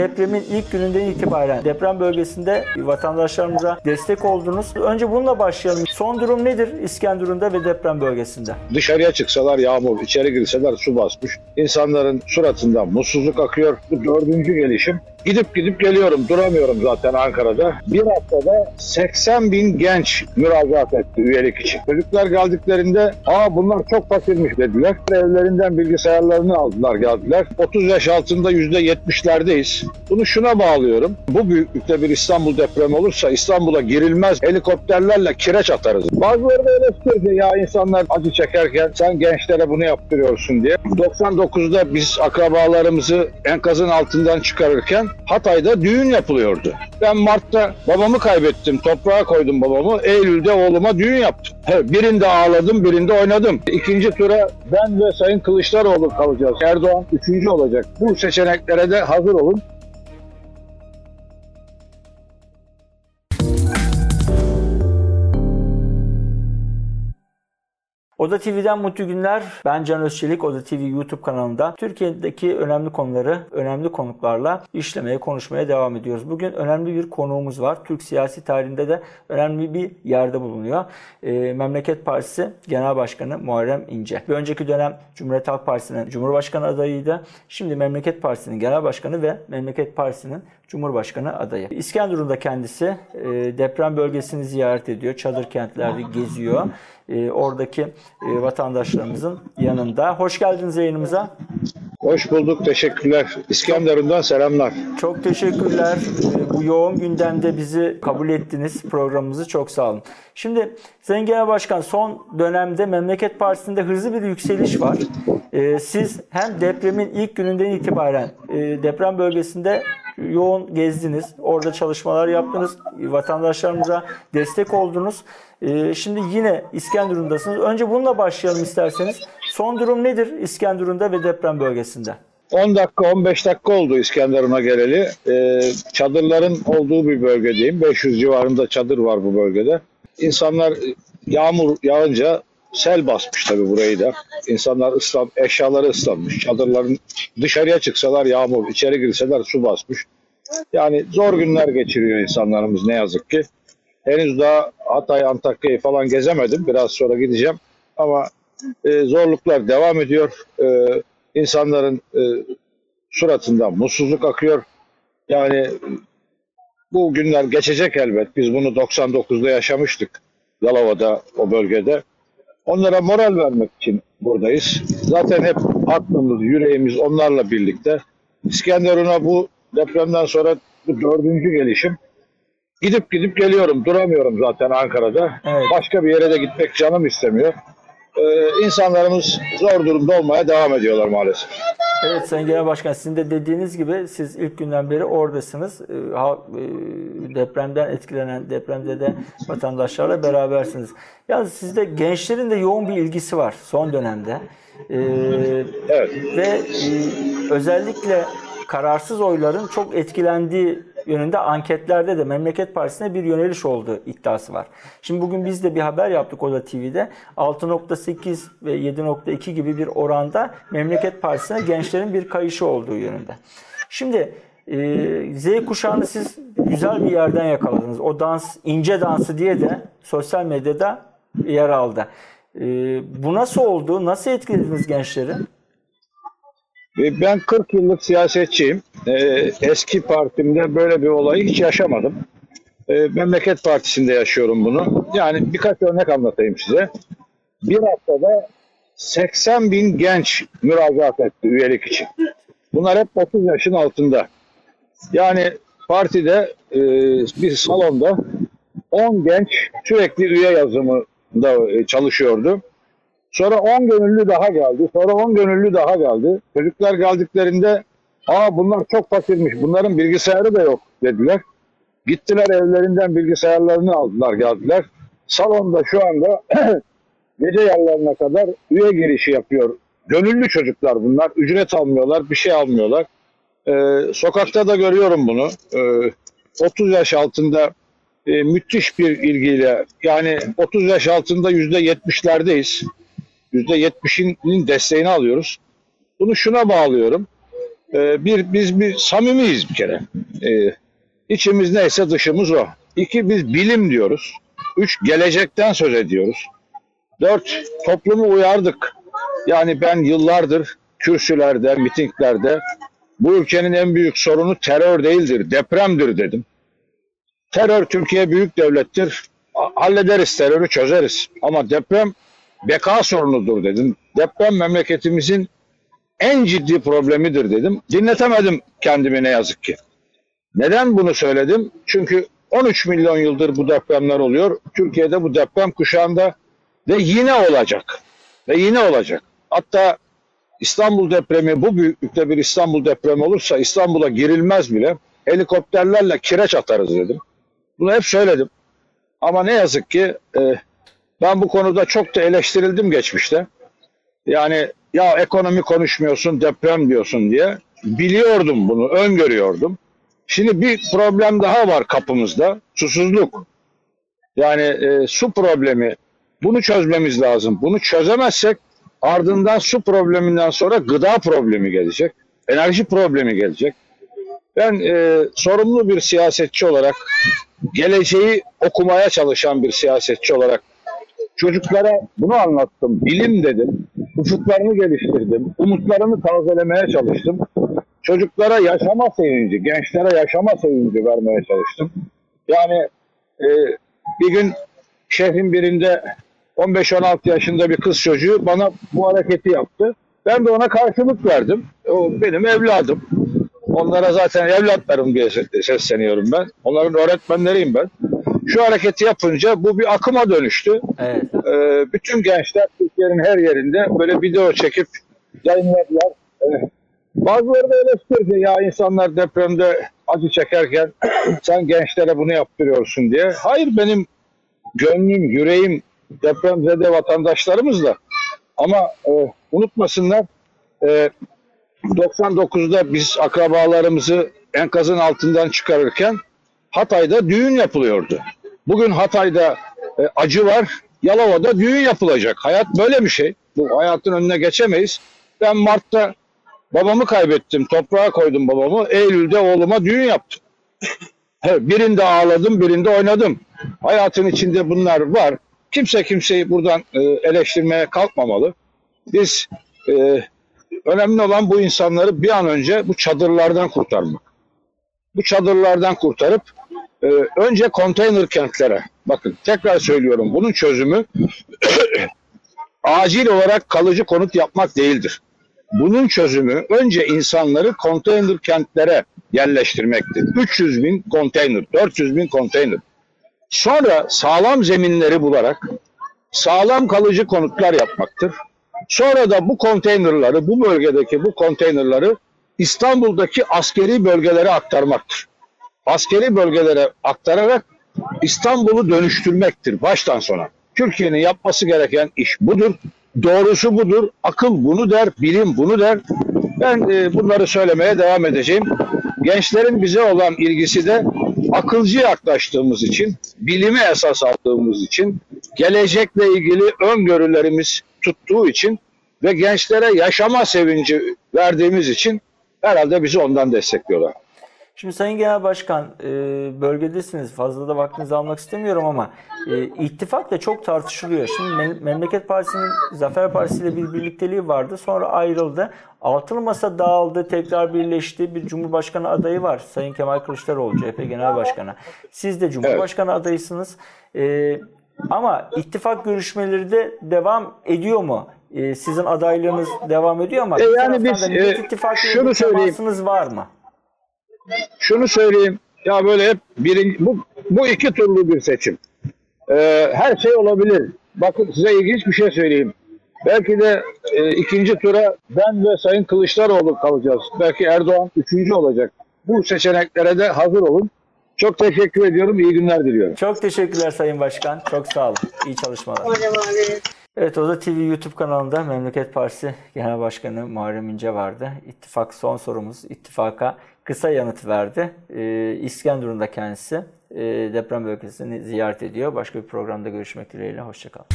Depremin ilk gününden itibaren deprem bölgesinde vatandaşlarımıza destek oldunuz. Önce bununla başlayalım. Son durum nedir İskenderun'da ve deprem bölgesinde? Dışarıya çıksalar yağmur, içeri girseler su basmış. İnsanların suratından mutsuzluk akıyor. Bu dördüncü gelişim. Gidip gidip geliyorum, duramıyorum zaten Ankara'da. Bir haftada 80 bin genç müracaat etti üyelik için. Çocuklar geldiklerinde, aa bunlar çok fakirmiş dediler. Evlerinden bilgisayarlarını aldılar geldiler. 30 yaş altında %70'lerdeyiz. Bunu şuna bağlıyorum. Bu büyüklükte bir İstanbul depremi olursa İstanbul'a girilmez helikopterlerle kireç atarız. Bazıları da eleştirdi ya insanlar acı çekerken sen gençlere bunu yaptırıyorsun diye. 99'da biz akrabalarımızı enkazın altından çıkarırken Hatay'da düğün yapılıyordu. Ben Mart'ta babamı kaybettim. Toprağa koydum babamı. Eylül'de oğluma düğün yaptım. Birinde ağladım, birinde oynadım. İkinci tura ben ve Sayın Kılıçdaroğlu kalacağız. Erdoğan üçüncü olacak. Bu seçeneklere de hazır olun. Oda TV'den mutlu günler. Ben Can Özçelik. Oda TV YouTube kanalında Türkiye'deki önemli konuları önemli konuklarla işlemeye, konuşmaya devam ediyoruz. Bugün önemli bir konuğumuz var. Türk siyasi tarihinde de önemli bir yerde bulunuyor. E, Memleket Partisi Genel Başkanı Muharrem İnce. Bir önceki dönem Cumhuriyet Halk Partisi'nin Cumhurbaşkanı adayıydı. Şimdi Memleket Partisi'nin Genel Başkanı ve Memleket Partisi'nin Cumhurbaşkanı adayı. İskenderun'da kendisi e, deprem bölgesini ziyaret ediyor. Çadır kentlerde geziyor. E, oradaki e, vatandaşlarımızın yanında. Hoş geldiniz yayınımıza. Hoş bulduk. Teşekkürler. İskenderun'dan selamlar. Çok teşekkürler. E, bu yoğun gündemde bizi kabul ettiniz. Programımızı çok sağ olun. Şimdi Sayın Genel Başkan son dönemde Memleket Partisi'nde hızlı bir yükseliş var. E, siz hem depremin ilk gününden itibaren e, deprem bölgesinde yoğun gezdiniz. Orada çalışmalar yaptınız. Vatandaşlarımıza destek oldunuz. Ee, şimdi yine İskenderun'dasınız. Önce bununla başlayalım isterseniz. Son durum nedir İskenderun'da ve deprem bölgesinde? 10 dakika 15 dakika oldu İskenderun'a geleli. Ee, çadırların olduğu bir bölgedeyim. 500 civarında çadır var bu bölgede. İnsanlar yağmur yağınca sel basmış tabii burayı da. İnsanlar ıslan, eşyaları ıslanmış. Çadırların dışarıya çıksalar yağmur, içeri girseler su basmış. Yani zor günler geçiriyor insanlarımız ne yazık ki. Henüz daha Hatay, Antakya'yı falan gezemedim. Biraz sonra gideceğim. Ama e, zorluklar devam ediyor. E, insanların e, suratından mutsuzluk akıyor. Yani bu günler geçecek elbet. Biz bunu 99'da yaşamıştık. Yalova'da, o bölgede. Onlara moral vermek için buradayız. Zaten hep aklımız, yüreğimiz onlarla birlikte. İskenderun'a bu depremden sonra bu dördüncü gelişim. Gidip gidip geliyorum. Duramıyorum zaten Ankara'da. Evet. Başka bir yere de gitmek canım istemiyor. Ee, insanlarımız zor durumda olmaya devam ediyorlar maalesef. Evet Sayın Genel Başkan sizin de dediğiniz gibi siz ilk günden beri oradasınız. Ee, e, depremden etkilenen depremde de vatandaşlarla berabersiniz. Yalnız sizde gençlerin de yoğun bir ilgisi var son dönemde. Ee, Evet. ve e, özellikle kararsız oyların çok etkilendiği yönünde anketlerde de Memleket Partisi'ne bir yöneliş olduğu iddiası var. Şimdi bugün biz de bir haber yaptık Oda TV'de. 6.8 ve 7.2 gibi bir oranda Memleket Partisi'ne gençlerin bir kayışı olduğu yönünde. Şimdi e, Z kuşağını siz güzel bir yerden yakaladınız. O dans, ince dansı diye de sosyal medyada yer aldı. E, bu nasıl oldu? Nasıl etkilediniz gençleri? E, Ben 40 yıllık siyasetçiyim. Ee, Eski partimde böyle bir olayı hiç yaşamadım. Ee, Memleket Partisi'nde yaşıyorum bunu. Yani birkaç örnek anlatayım size. Bir haftada 80 bin genç müracaat etti üyelik için. Bunlar hep 30 yaşın altında. Yani partide e, bir salonda 10 genç sürekli üye yazımında e, çalışıyordu. Sonra 10 gönüllü daha geldi. Sonra 10 gönüllü daha geldi. Çocuklar geldiklerinde aa bunlar çok fakirmiş. Bunların bilgisayarı da yok dediler. Gittiler evlerinden bilgisayarlarını aldılar geldiler. Salonda şu anda gece yarılarına kadar üye girişi yapıyor. Gönüllü çocuklar bunlar. Ücret almıyorlar, bir şey almıyorlar. Ee, sokakta da görüyorum bunu. Ee, 30 yaş altında e, müthiş bir ilgiyle yani 30 yaş altında %70'lerdeyiz. %70'inin desteğini alıyoruz. Bunu şuna bağlıyorum. e, bir biz bir samimiyiz bir kere. E, içimiz neyse dışımız o. İki biz bilim diyoruz. Üç gelecekten söz ediyoruz. Dört toplumu uyardık. Yani ben yıllardır kürsülerde, mitinglerde bu ülkenin en büyük sorunu terör değildir, depremdir dedim. Terör Türkiye büyük devlettir. Hallederiz terörü çözeriz. Ama deprem beka sorunudur dedim. Deprem memleketimizin en ciddi problemidir dedim. Dinletemedim kendimi ne yazık ki. Neden bunu söyledim? Çünkü 13 milyon yıldır bu depremler oluyor. Türkiye'de bu deprem kuşağında ve yine olacak. Ve yine olacak. Hatta İstanbul depremi bu büyüklükte bir İstanbul depremi olursa İstanbul'a girilmez bile. Helikopterlerle kireç atarız dedim. Bunu hep söyledim. Ama ne yazık ki e, ben bu konuda çok da eleştirildim geçmişte. Yani ya ekonomi konuşmuyorsun, deprem diyorsun diye. Biliyordum bunu, öngörüyordum. Şimdi bir problem daha var kapımızda. Susuzluk. Yani e, su problemi. Bunu çözmemiz lazım. Bunu çözemezsek ardından su probleminden sonra gıda problemi gelecek. Enerji problemi gelecek. Ben e, sorumlu bir siyasetçi olarak, geleceği okumaya çalışan bir siyasetçi olarak çocuklara bunu anlattım. Bilim dedim. Ufuklarını geliştirdim. Umutlarını tazelemeye çalıştım. Çocuklara yaşama sevinci, gençlere yaşama sevinci vermeye çalıştım. Yani e, bir gün şehrin birinde 15-16 yaşında bir kız çocuğu bana bu hareketi yaptı. Ben de ona karşılık verdim. O benim evladım. Onlara zaten evlatlarım diye sesleniyorum ben. Onların öğretmenleriyim ben. Şu hareketi yapınca bu bir akıma dönüştü. Evet. Ee, bütün gençler Türkiye'nin her yerinde böyle video çekip yayınladılar. Ee, bazıları da eleştirdi ya insanlar depremde acı çekerken sen gençlere bunu yaptırıyorsun diye. Hayır benim gönlüm, yüreğim depremzede vatandaşlarımızla. Ama e, unutmasınlar e, 99'da biz akrabalarımızı enkazın altından çıkarırken Hatay'da düğün yapılıyordu. Bugün Hatay'da e, acı var, Yalova'da düğün yapılacak. Hayat böyle bir şey. Bu hayatın önüne geçemeyiz. Ben Mart'ta babamı kaybettim, toprağa koydum babamı. Eylül'de oğluma düğün yaptım. birinde ağladım, birinde oynadım. Hayatın içinde bunlar var. Kimse kimseyi buradan e, eleştirmeye kalkmamalı. Biz e, önemli olan bu insanları bir an önce bu çadırlardan kurtarmak. Bu çadırlardan kurtarıp e, önce konteyner kentlere, bakın tekrar söylüyorum bunun çözümü acil olarak kalıcı konut yapmak değildir. Bunun çözümü önce insanları konteyner kentlere yerleştirmektir. 300 bin konteyner, 400 bin konteyner. Sonra sağlam zeminleri bularak sağlam kalıcı konutlar yapmaktır. Sonra da bu konteynerları, bu bölgedeki bu konteynerları İstanbul'daki askeri bölgelere aktarmaktır. Askeri bölgelere aktararak İstanbul'u dönüştürmektir baştan sona. Türkiye'nin yapması gereken iş budur. Doğrusu budur. Akıl bunu der, bilim bunu der. Ben e, bunları söylemeye devam edeceğim. Gençlerin bize olan ilgisi de akılcı yaklaştığımız için, bilime esas aldığımız için, gelecekle ilgili öngörülerimiz tuttuğu için ve gençlere yaşama sevinci verdiğimiz için herhalde bizi ondan destekliyorlar. Şimdi Sayın Genel Başkan e, bölgedesiniz. Fazla da vaktinizi almak istemiyorum ama e, ittifak da çok tartışılıyor. Şimdi Memleket Partisi'nin Zafer Partisi ile bir birlikteliği vardı. Sonra ayrıldı. Altılı Masa dağıldı. Tekrar birleşti. Bir Cumhurbaşkanı adayı var. Sayın Kemal Kılıçdaroğlu CHP Genel Başkanı. Siz de Cumhurbaşkanı evet. adayısınız. E, ama ittifak görüşmeleri de devam ediyor mu? Sizin adaylığınız devam ediyor ama e yani biz e, şunu söyleyeyim. var mı? Şunu söyleyeyim. Ya böyle hep birinci, bu, bu iki turlu bir seçim. Ee, her şey olabilir. Bakın size ilginç bir şey söyleyeyim. Belki de e, ikinci tura ben ve Sayın Kılıçdaroğlu kalacağız. Belki Erdoğan üçüncü olacak. Bu seçeneklere de hazır olun. Çok teşekkür ediyorum. İyi günler diliyorum. Çok teşekkürler Sayın Başkan. Çok sağ olun. İyi çalışmalar. Evet Oda TV YouTube kanalında Memleket Partisi Genel Başkanı Muharrem İnce vardı. İttifak son sorumuz. İttifaka kısa yanıt verdi. Ee, İskenderun'da kendisi e, deprem bölgesini ziyaret ediyor. Başka bir programda görüşmek dileğiyle. Hoşçakalın.